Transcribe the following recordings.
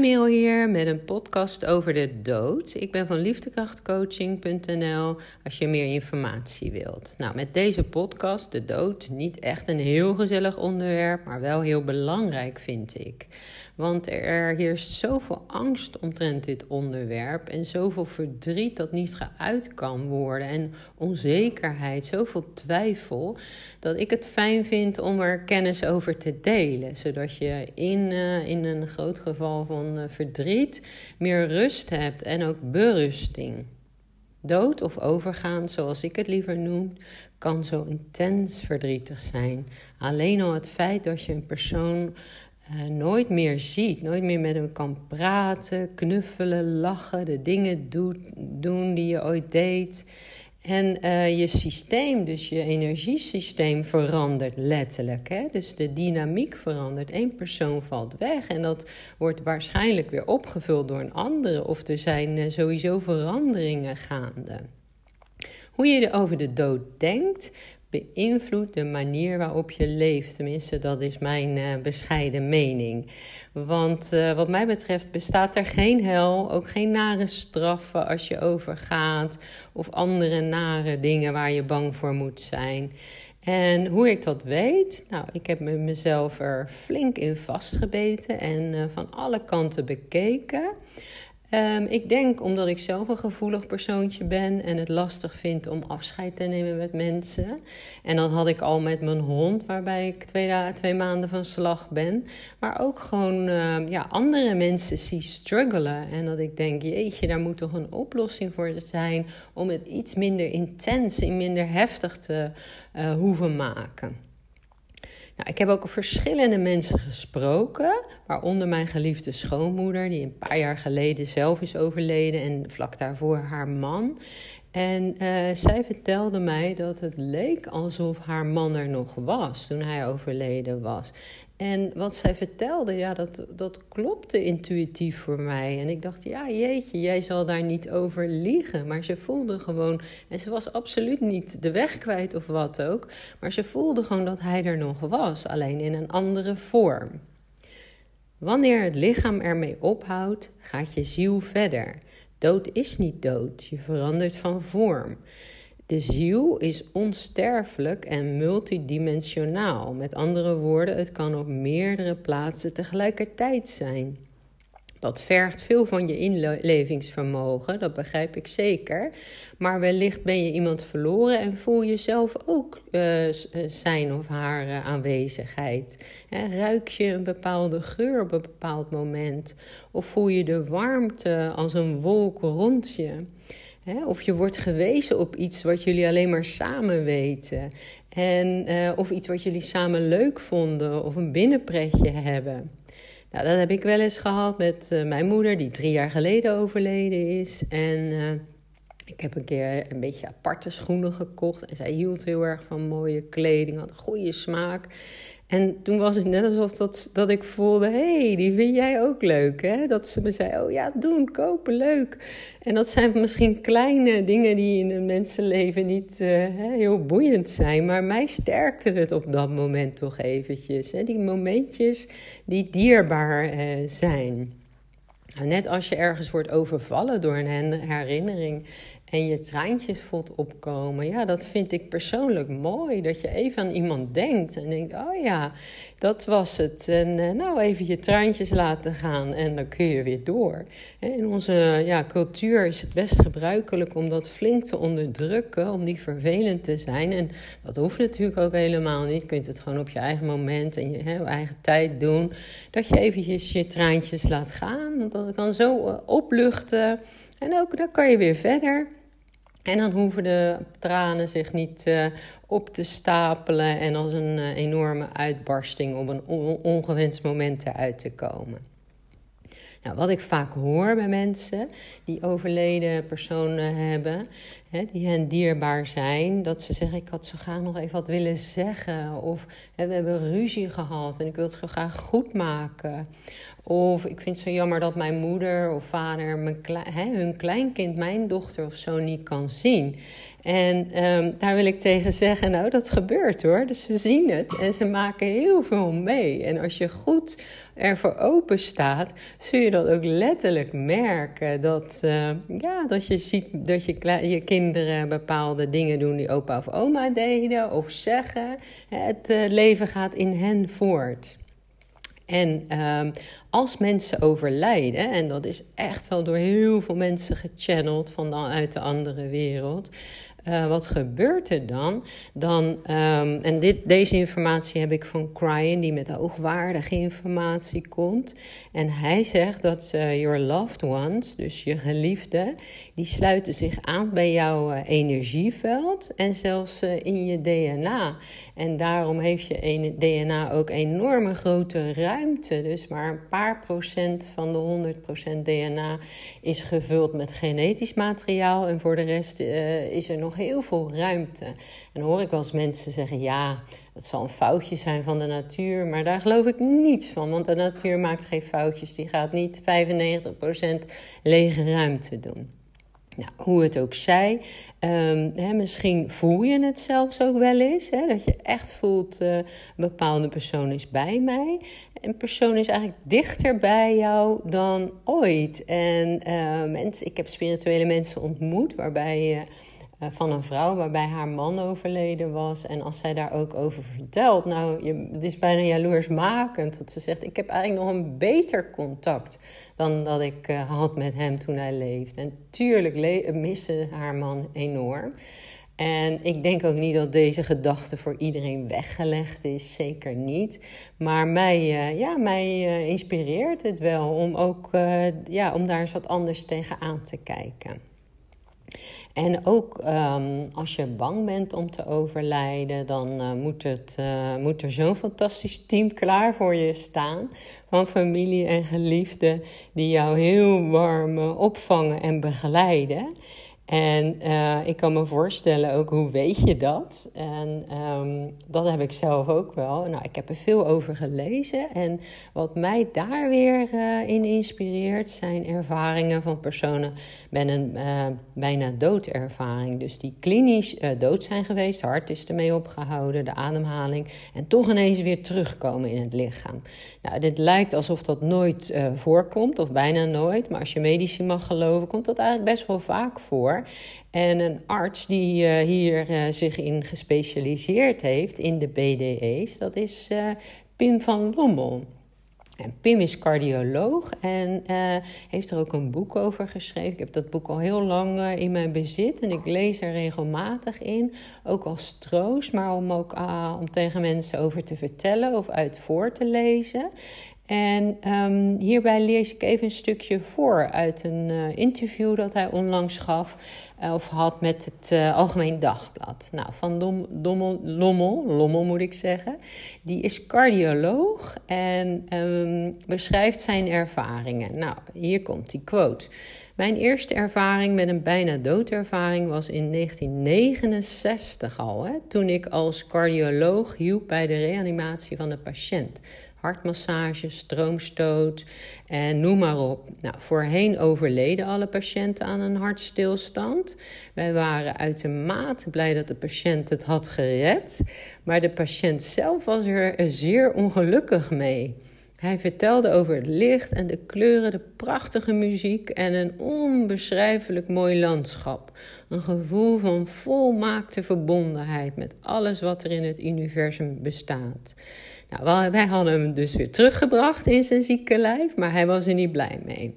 Merel hier met een podcast over de dood. Ik ben van liefdekrachtcoaching.nl als je meer informatie wilt. Nou, met deze podcast, de dood, niet echt een heel gezellig onderwerp, maar wel heel belangrijk vind ik. Want er heerst zoveel angst omtrent dit onderwerp en zoveel verdriet dat niet geuit kan worden en onzekerheid, zoveel twijfel, dat ik het fijn vind om er kennis over te delen, zodat je in, uh, in een groot geval van uh, verdriet meer rust hebt en ook berusting. Dood of overgaan, zoals ik het liever noem, kan zo intens verdrietig zijn. Alleen al het feit dat je een persoon uh, nooit meer ziet, nooit meer met hem kan praten, knuffelen, lachen, de dingen doet, doen die je ooit deed. En uh, je systeem, dus je energiesysteem verandert letterlijk. Hè? Dus de dynamiek verandert. Eén persoon valt weg en dat wordt waarschijnlijk weer opgevuld door een andere. Of er zijn uh, sowieso veranderingen gaande. Hoe je over de dood denkt, beïnvloedt de manier waarop je leeft. Tenminste, dat is mijn uh, bescheiden mening. Want uh, wat mij betreft bestaat er geen hel, ook geen nare straffen als je overgaat of andere nare dingen waar je bang voor moet zijn. En hoe ik dat weet? Nou, ik heb mezelf er flink in vastgebeten en uh, van alle kanten bekeken. Um, ik denk omdat ik zelf een gevoelig persoontje ben en het lastig vind om afscheid te nemen met mensen. En dat had ik al met mijn hond, waarbij ik twee, twee maanden van slag ben. Maar ook gewoon uh, ja, andere mensen zie struggelen. En dat ik denk, jeetje, daar moet toch een oplossing voor zijn om het iets minder intens en minder heftig te uh, hoeven maken. Nou, ik heb ook verschillende mensen gesproken, waaronder mijn geliefde schoonmoeder, die een paar jaar geleden zelf is overleden en vlak daarvoor haar man. En uh, zij vertelde mij dat het leek alsof haar man er nog was toen hij overleden was. En wat zij vertelde, ja, dat, dat klopte intuïtief voor mij. En ik dacht, ja, jeetje, jij zal daar niet over liegen. Maar ze voelde gewoon, en ze was absoluut niet de weg kwijt of wat ook. Maar ze voelde gewoon dat hij er nog was, alleen in een andere vorm. Wanneer het lichaam ermee ophoudt, gaat je ziel verder. Dood is niet dood, je verandert van vorm. De ziel is onsterfelijk en multidimensionaal. Met andere woorden, het kan op meerdere plaatsen tegelijkertijd zijn. Dat vergt veel van je inlevingsvermogen, dat begrijp ik zeker. Maar wellicht ben je iemand verloren en voel je zelf ook uh, zijn of haar uh, aanwezigheid. He, ruik je een bepaalde geur op een bepaald moment? Of voel je de warmte als een wolk rond je? He, of je wordt gewezen op iets wat jullie alleen maar samen weten. En, uh, of iets wat jullie samen leuk vonden of een binnenpretje hebben. Nou, dat heb ik wel eens gehad met uh, mijn moeder, die drie jaar geleden overleden is. En uh, ik heb een keer een beetje aparte schoenen gekocht. En zij hield heel erg van mooie kleding, had een goede smaak. En toen was het net alsof dat, dat ik voelde: hé, hey, die vind jij ook leuk. Hè? Dat ze me zei: oh ja, doen, kopen, leuk. En dat zijn misschien kleine dingen die in een mensenleven niet uh, heel boeiend zijn. Maar mij sterkte het op dat moment toch eventjes. Hè? Die momentjes die dierbaar uh, zijn. Nou, net als je ergens wordt overvallen door een herinnering en je traantjes voelt opkomen. Ja, dat vind ik persoonlijk mooi. Dat je even aan iemand denkt en denkt: oh ja, dat was het. En uh, nou, even je traantjes laten gaan en dan kun je weer door. In onze ja, cultuur is het best gebruikelijk om dat flink te onderdrukken, om niet vervelend te zijn. En dat hoeft natuurlijk ook helemaal niet. Je kunt het gewoon op je eigen moment en je hè, eigen tijd doen. Dat je eventjes je traantjes laat gaan. Want dat kan zo uh, opluchten. En ook dan kan je weer verder. En dan hoeven de tranen zich niet uh, op te stapelen en als een uh, enorme uitbarsting op een on ongewenst moment eruit te komen. Nou, wat ik vaak hoor bij mensen die overleden personen hebben, hè, die hen dierbaar zijn, dat ze zeggen: Ik had zo graag nog even wat willen zeggen. Of hè, we hebben ruzie gehad en ik wil het zo graag goed maken. Of ik vind het zo jammer dat mijn moeder of vader mijn hun kleinkind, mijn dochter of zo, niet kan zien. En um, daar wil ik tegen zeggen, nou dat gebeurt hoor. Dus ze zien het en ze maken heel veel mee. En als je goed ervoor open staat, zul je dat ook letterlijk merken. Dat, uh, ja, dat je ziet dat je, je kinderen bepaalde dingen doen die opa of oma deden of zeggen. Het uh, leven gaat in hen voort. En um, als mensen overlijden, en dat is echt wel door heel veel mensen gechanneld vanuit de andere wereld, uh, wat gebeurt er dan? dan um, en dit, deze informatie heb ik van Cryan, die met hoogwaardige informatie komt. En hij zegt dat uh, your loved ones, dus je geliefden, die sluiten zich aan bij jouw uh, energieveld en zelfs in je DNA. En daarom heeft je DNA ook enorme grote ruimte. Dus maar een paar procent van de 100% DNA is gevuld met genetisch materiaal. En voor de rest is er nog heel veel ruimte. En dan hoor ik wel eens mensen zeggen: ja, dat zal een foutje zijn van de natuur. Maar daar geloof ik niets van, want de natuur maakt geen foutjes. Die gaat niet 95% lege ruimte doen. Nou, hoe het ook zij, hè, misschien voel je het zelfs ook wel eens. Dat je echt voelt, uh, een bepaalde persoon is bij mij. Een persoon is eigenlijk dichter bij jou dan ooit. En uh, mensen, ik heb spirituele mensen ontmoet waarbij je... Eh, van een vrouw waarbij haar man overleden was. En als zij daar ook over vertelt, nou, je, het is bijna jaloersmakend. Dat ze zegt, ik heb eigenlijk nog een beter contact dan dat ik uh, had met hem toen hij leefde. En tuurlijk miste haar man enorm. En ik denk ook niet dat deze gedachte voor iedereen weggelegd is, zeker niet. Maar mij, uh, ja, mij inspireert het wel om ook ja, om daar eens wat anders tegenaan te kijken. En ook um, als je bang bent om te overlijden, dan uh, moet, het, uh, moet er zo'n fantastisch team klaar voor je staan. Van familie en geliefden die jou heel warm opvangen en begeleiden. En uh, ik kan me voorstellen ook, hoe weet je dat? En um, dat heb ik zelf ook wel. Nou, ik heb er veel over gelezen. En wat mij daar weer uh, in inspireert, zijn ervaringen van personen met een uh, bijna doodervaring. Dus die klinisch dood zijn geweest, hart is ermee opgehouden, de ademhaling. En toch ineens weer terugkomen in het lichaam. Nou, dit lijkt alsof dat nooit voorkomt, of bijna nooit. Maar als je medici mag geloven, komt dat eigenlijk best wel vaak voor. En een arts die uh, hier uh, zich in gespecialiseerd heeft in de BDE's, dat is uh, Pim van Lommel. En Pim is cardioloog en heeft er ook een boek over geschreven. Ik heb dat boek al heel lang in mijn bezit en ik lees er regelmatig in. Ook als troost, maar om ook om tegen mensen over te vertellen of uit voor te lezen. En um, hierbij lees ik even een stukje voor uit een uh, interview dat hij onlangs gaf uh, of had met het uh, Algemeen Dagblad. Nou, van Dom, Dommel, Lommel, Lommel moet ik zeggen. Die is cardioloog en um, beschrijft zijn ervaringen. Nou, hier komt die quote. Mijn eerste ervaring met een bijna doodervaring was in 1969 al. Hè, toen ik als cardioloog hielp bij de reanimatie van de patiënt hartmassage, stroomstoot en noem maar op. Nou, voorheen overleden alle patiënten aan een hartstilstand. Wij waren uitermate blij dat de patiënt het had gered, maar de patiënt zelf was er zeer ongelukkig mee. Hij vertelde over het licht en de kleuren, de prachtige muziek en een onbeschrijfelijk mooi landschap. Een gevoel van volmaakte verbondenheid met alles wat er in het universum bestaat. Nou, wij hadden hem dus weer teruggebracht in zijn zieke lijf, maar hij was er niet blij mee.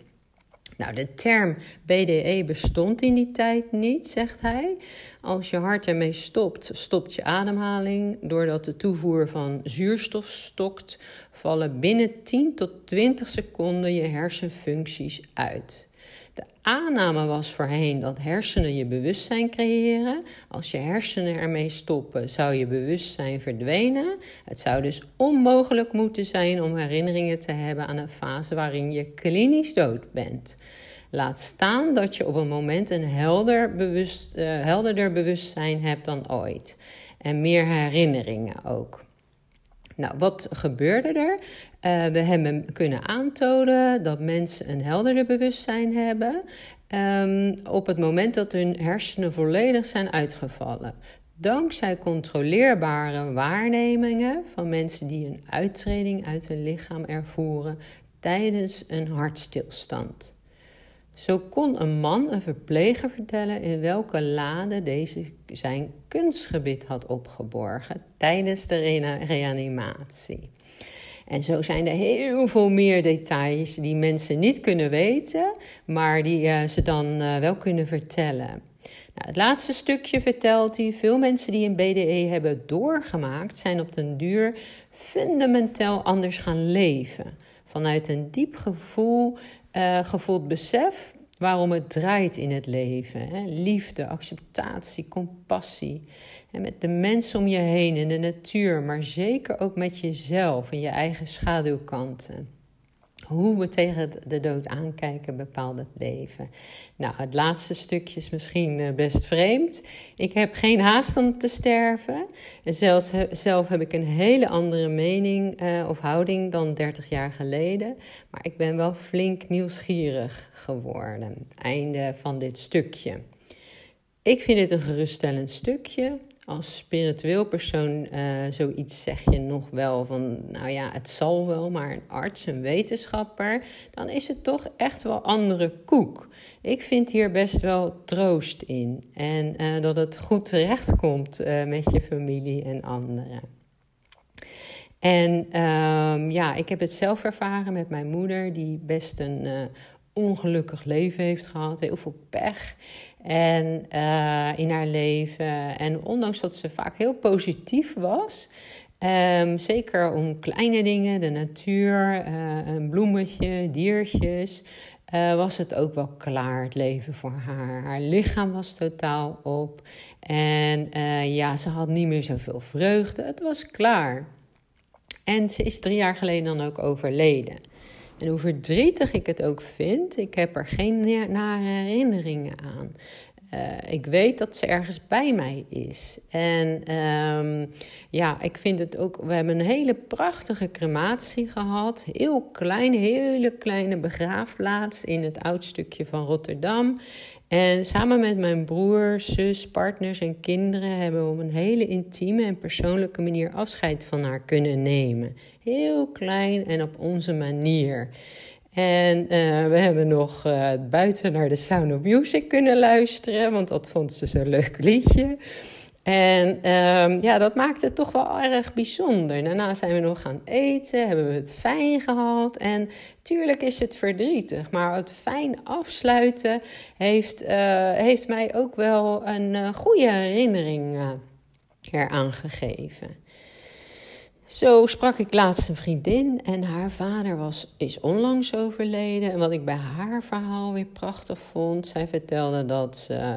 Nou, de term BDE bestond in die tijd niet, zegt hij. Als je hart ermee stopt, stopt je ademhaling. Doordat de toevoer van zuurstof stokt, vallen binnen 10 tot 20 seconden je hersenfuncties uit. De aanname was voorheen dat hersenen je bewustzijn creëren. Als je hersenen ermee stoppen, zou je bewustzijn verdwenen. Het zou dus onmogelijk moeten zijn om herinneringen te hebben aan een fase waarin je klinisch dood bent. Laat staan dat je op een moment een helder bewust, uh, helderder bewustzijn hebt dan ooit. En meer herinneringen ook. Nou, wat gebeurde er? Uh, we hebben kunnen aantonen dat mensen een helderder bewustzijn hebben um, op het moment dat hun hersenen volledig zijn uitgevallen. Dankzij controleerbare waarnemingen van mensen die een uittreding uit hun lichaam ervoeren tijdens een hartstilstand. Zo kon een man een verpleger vertellen in welke lade deze zijn kunstgebit had opgeborgen tijdens de reanimatie. En zo zijn er heel veel meer details die mensen niet kunnen weten, maar die uh, ze dan uh, wel kunnen vertellen. Nou, het laatste stukje vertelt hij: veel mensen die een BDE hebben doorgemaakt, zijn op den duur fundamenteel anders gaan leven. Vanuit een diep gevoel, uh, gevoeld besef waarom het draait in het leven. Hè? Liefde, acceptatie, compassie. En met de mensen om je heen in de natuur, maar zeker ook met jezelf en je eigen schaduwkanten. Hoe we tegen de dood aankijken bepaalt het leven. Nou, het laatste stukje is misschien eh, best vreemd. Ik heb geen haast om te sterven. En zelfs, zelf heb ik een hele andere mening uh, of houding dan 30 jaar geleden. Maar ik ben wel flink nieuwsgierig geworden. Einde van dit stukje. Ik vind dit een geruststellend stukje als spiritueel persoon uh, zoiets zeg je nog wel van, nou ja, het zal wel, maar een arts, een wetenschapper, dan is het toch echt wel andere koek. Ik vind hier best wel troost in en uh, dat het goed terechtkomt uh, met je familie en anderen. En um, ja, ik heb het zelf ervaren met mijn moeder, die best een ongelukkig leven heeft gehad, heel veel pech en, uh, in haar leven. En ondanks dat ze vaak heel positief was, um, zeker om kleine dingen, de natuur, uh, een bloemetje, diertjes, uh, was het ook wel klaar, het leven voor haar. Haar lichaam was totaal op. En ja, ze had niet meer zoveel vreugde. Het was klaar. En ze is drie jaar geleden dan ook overleden. En hoe verdrietig ik het ook vind, ik heb er geen nare herinneringen aan. Uh, ik weet dat ze ergens bij mij is. En um, ja, ik vind het ook. We hebben een hele prachtige crematie gehad. Heel klein, hele kleine begraafplaats in het oudstukje van Rotterdam. En samen met mijn broer, zus, partners en kinderen hebben we op een hele intieme en persoonlijke manier afscheid van haar kunnen nemen. Heel klein en op onze manier. En uh, we hebben nog uh, buiten naar de Sound of Music kunnen luisteren, want dat vond ze zo'n leuk liedje. En um, ja, dat maakte het toch wel erg bijzonder. Daarna zijn we nog gaan eten, hebben we het fijn gehad. En tuurlijk is het verdrietig, maar het fijn afsluiten heeft, uh, heeft mij ook wel een goede herinnering eraan gegeven. Zo sprak ik laatst een vriendin en haar vader was, is onlangs overleden. En wat ik bij haar verhaal weer prachtig vond, zij vertelde dat ze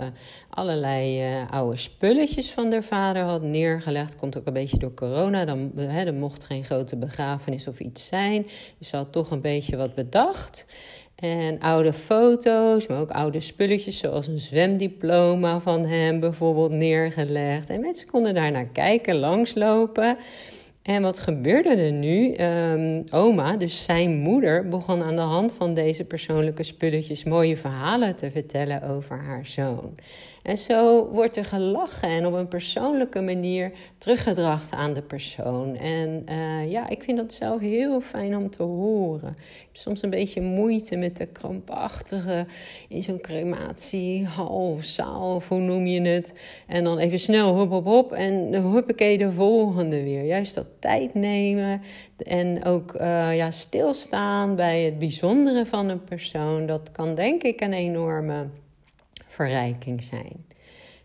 allerlei uh, oude spulletjes van haar vader had neergelegd. Komt ook een beetje door corona, dan er mocht geen grote begrafenis of iets zijn. Dus ze had toch een beetje wat bedacht. En oude foto's, maar ook oude spulletjes, zoals een zwemdiploma van hem bijvoorbeeld neergelegd. En mensen konden daar naar kijken, langslopen. En wat gebeurde er nu? Um, oma, dus zijn moeder, begon aan de hand van deze persoonlijke spulletjes mooie verhalen te vertellen over haar zoon. En zo wordt er gelachen en op een persoonlijke manier teruggedracht aan de persoon. En uh, ja, ik vind dat zelf heel fijn om te horen. Ik heb soms een beetje moeite met de krampachtige in zo'n crematiehal of zaal, of hoe noem je het. En dan even snel hop, hop, hop en huppakee de volgende weer. Juist dat tijd nemen en ook uh, ja, stilstaan bij het bijzondere van een persoon. Dat kan denk ik een enorme verrijking zijn.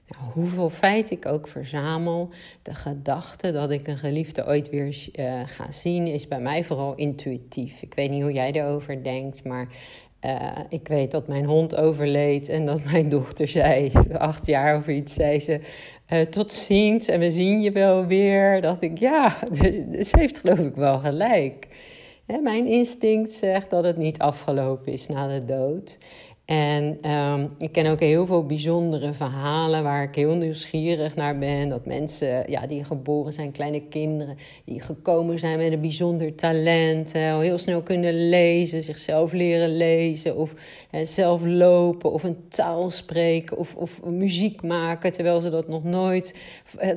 Nou, hoeveel feit ik ook verzamel, de gedachte dat ik een geliefde ooit weer uh, ga zien, is bij mij vooral intuïtief. Ik weet niet hoe jij erover denkt, maar uh, ik weet dat mijn hond overleed en dat mijn dochter zei, acht jaar of iets, zei ze, uh, tot ziens en we zien je wel weer. Dat ik, ja, dus, ze heeft geloof ik wel gelijk. Hè, mijn instinct zegt dat het niet afgelopen is na de dood. En ehm, ik ken ook heel veel bijzondere verhalen waar ik heel nieuwsgierig naar ben. Dat mensen ja, die geboren zijn, kleine kinderen, die gekomen zijn met een bijzonder talent, al heel snel kunnen lezen, zichzelf leren lezen, of zelf lopen, of een taal spreken, of, of muziek maken terwijl ze dat nog nooit,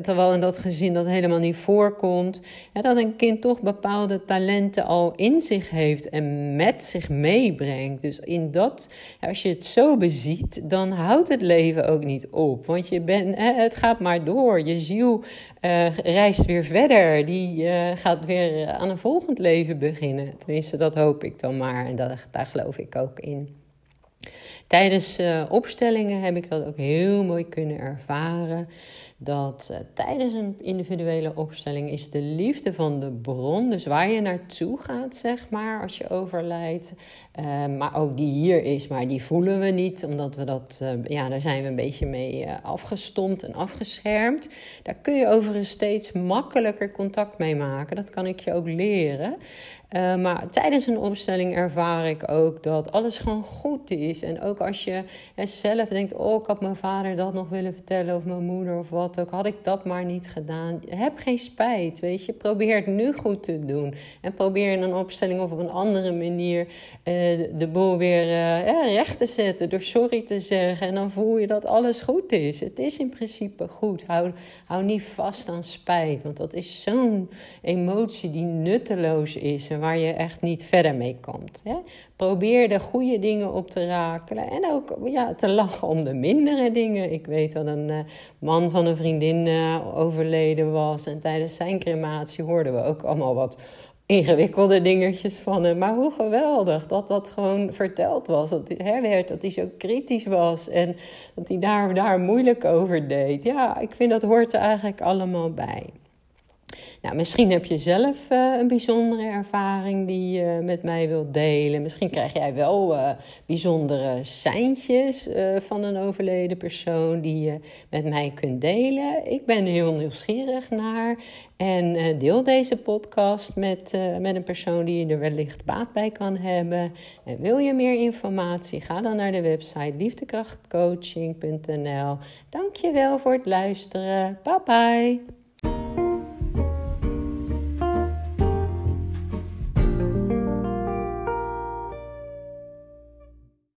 terwijl in dat gezin dat helemaal niet voorkomt. dat een kind toch bepaalde talenten al in zich heeft en met zich meebrengt. Dus in dat, je het zo beziet, dan houdt het leven ook niet op. Want je bent, het gaat maar door. Je ziel uh, reist weer verder. Die uh, gaat weer aan een volgend leven beginnen. Tenminste, dat hoop ik dan maar. En daar geloof ik ook in. Tijdens uh, opstellingen heb ik dat ook heel mooi kunnen ervaren dat uh, tijdens een individuele opstelling is de liefde van de bron, dus waar je naartoe gaat, zeg maar, als je overlijdt, uh, maar ook die hier is, maar die voelen we niet, omdat we dat, uh, ja, daar zijn we een beetje mee afgestompt en afgeschermd. Daar kun je overigens steeds makkelijker contact mee maken, dat kan ik je ook leren. maar tijdens een opstelling ervaar ik ook dat alles gewoon goed is. En ook als je zelf denkt: Oh, ik had mijn vader dat nog willen vertellen, of mijn moeder of wat ook, had ik dat maar niet gedaan. Heb geen spijt, weet je. Probeer het nu goed te doen. En probeer in een opstelling of op een andere manier uh, de boel weer uh, recht te zetten. Door sorry te zeggen. En dan voel je dat alles goed is. Het is in principe goed. Hou, hou niet vast aan spijt. Want dat is zo'n emotie die nutteloos is. En waar je echt niet verder mee komt. Hè? Probeer de goede dingen op te rakelen. En ook ja, te lachen om de mindere dingen. Ik weet dat een man van een vriendin uh, overleden was. En tijdens zijn crematie hoorden we ook allemaal wat ingewikkelde dingetjes van hem. Maar hoe geweldig dat dat gewoon verteld was. Dat hij werd, dat hij zo kritisch was. En dat hij daar, daar moeilijk over deed. Ja, ik vind dat hoort er eigenlijk allemaal bij. Nou, misschien heb je zelf uh, een bijzondere ervaring die je met mij wilt delen. Misschien krijg jij wel uh, bijzondere seintjes uh, van een overleden persoon die je met mij kunt delen. Ik ben heel nieuwsgierig naar. En deel deze podcast met, met een persoon die je er wellicht baat bij kan hebben. En wil je meer informatie? Ga dan naar de website liefdekrachtcoaching.nl. Dankjewel voor het luisteren. Bye bye.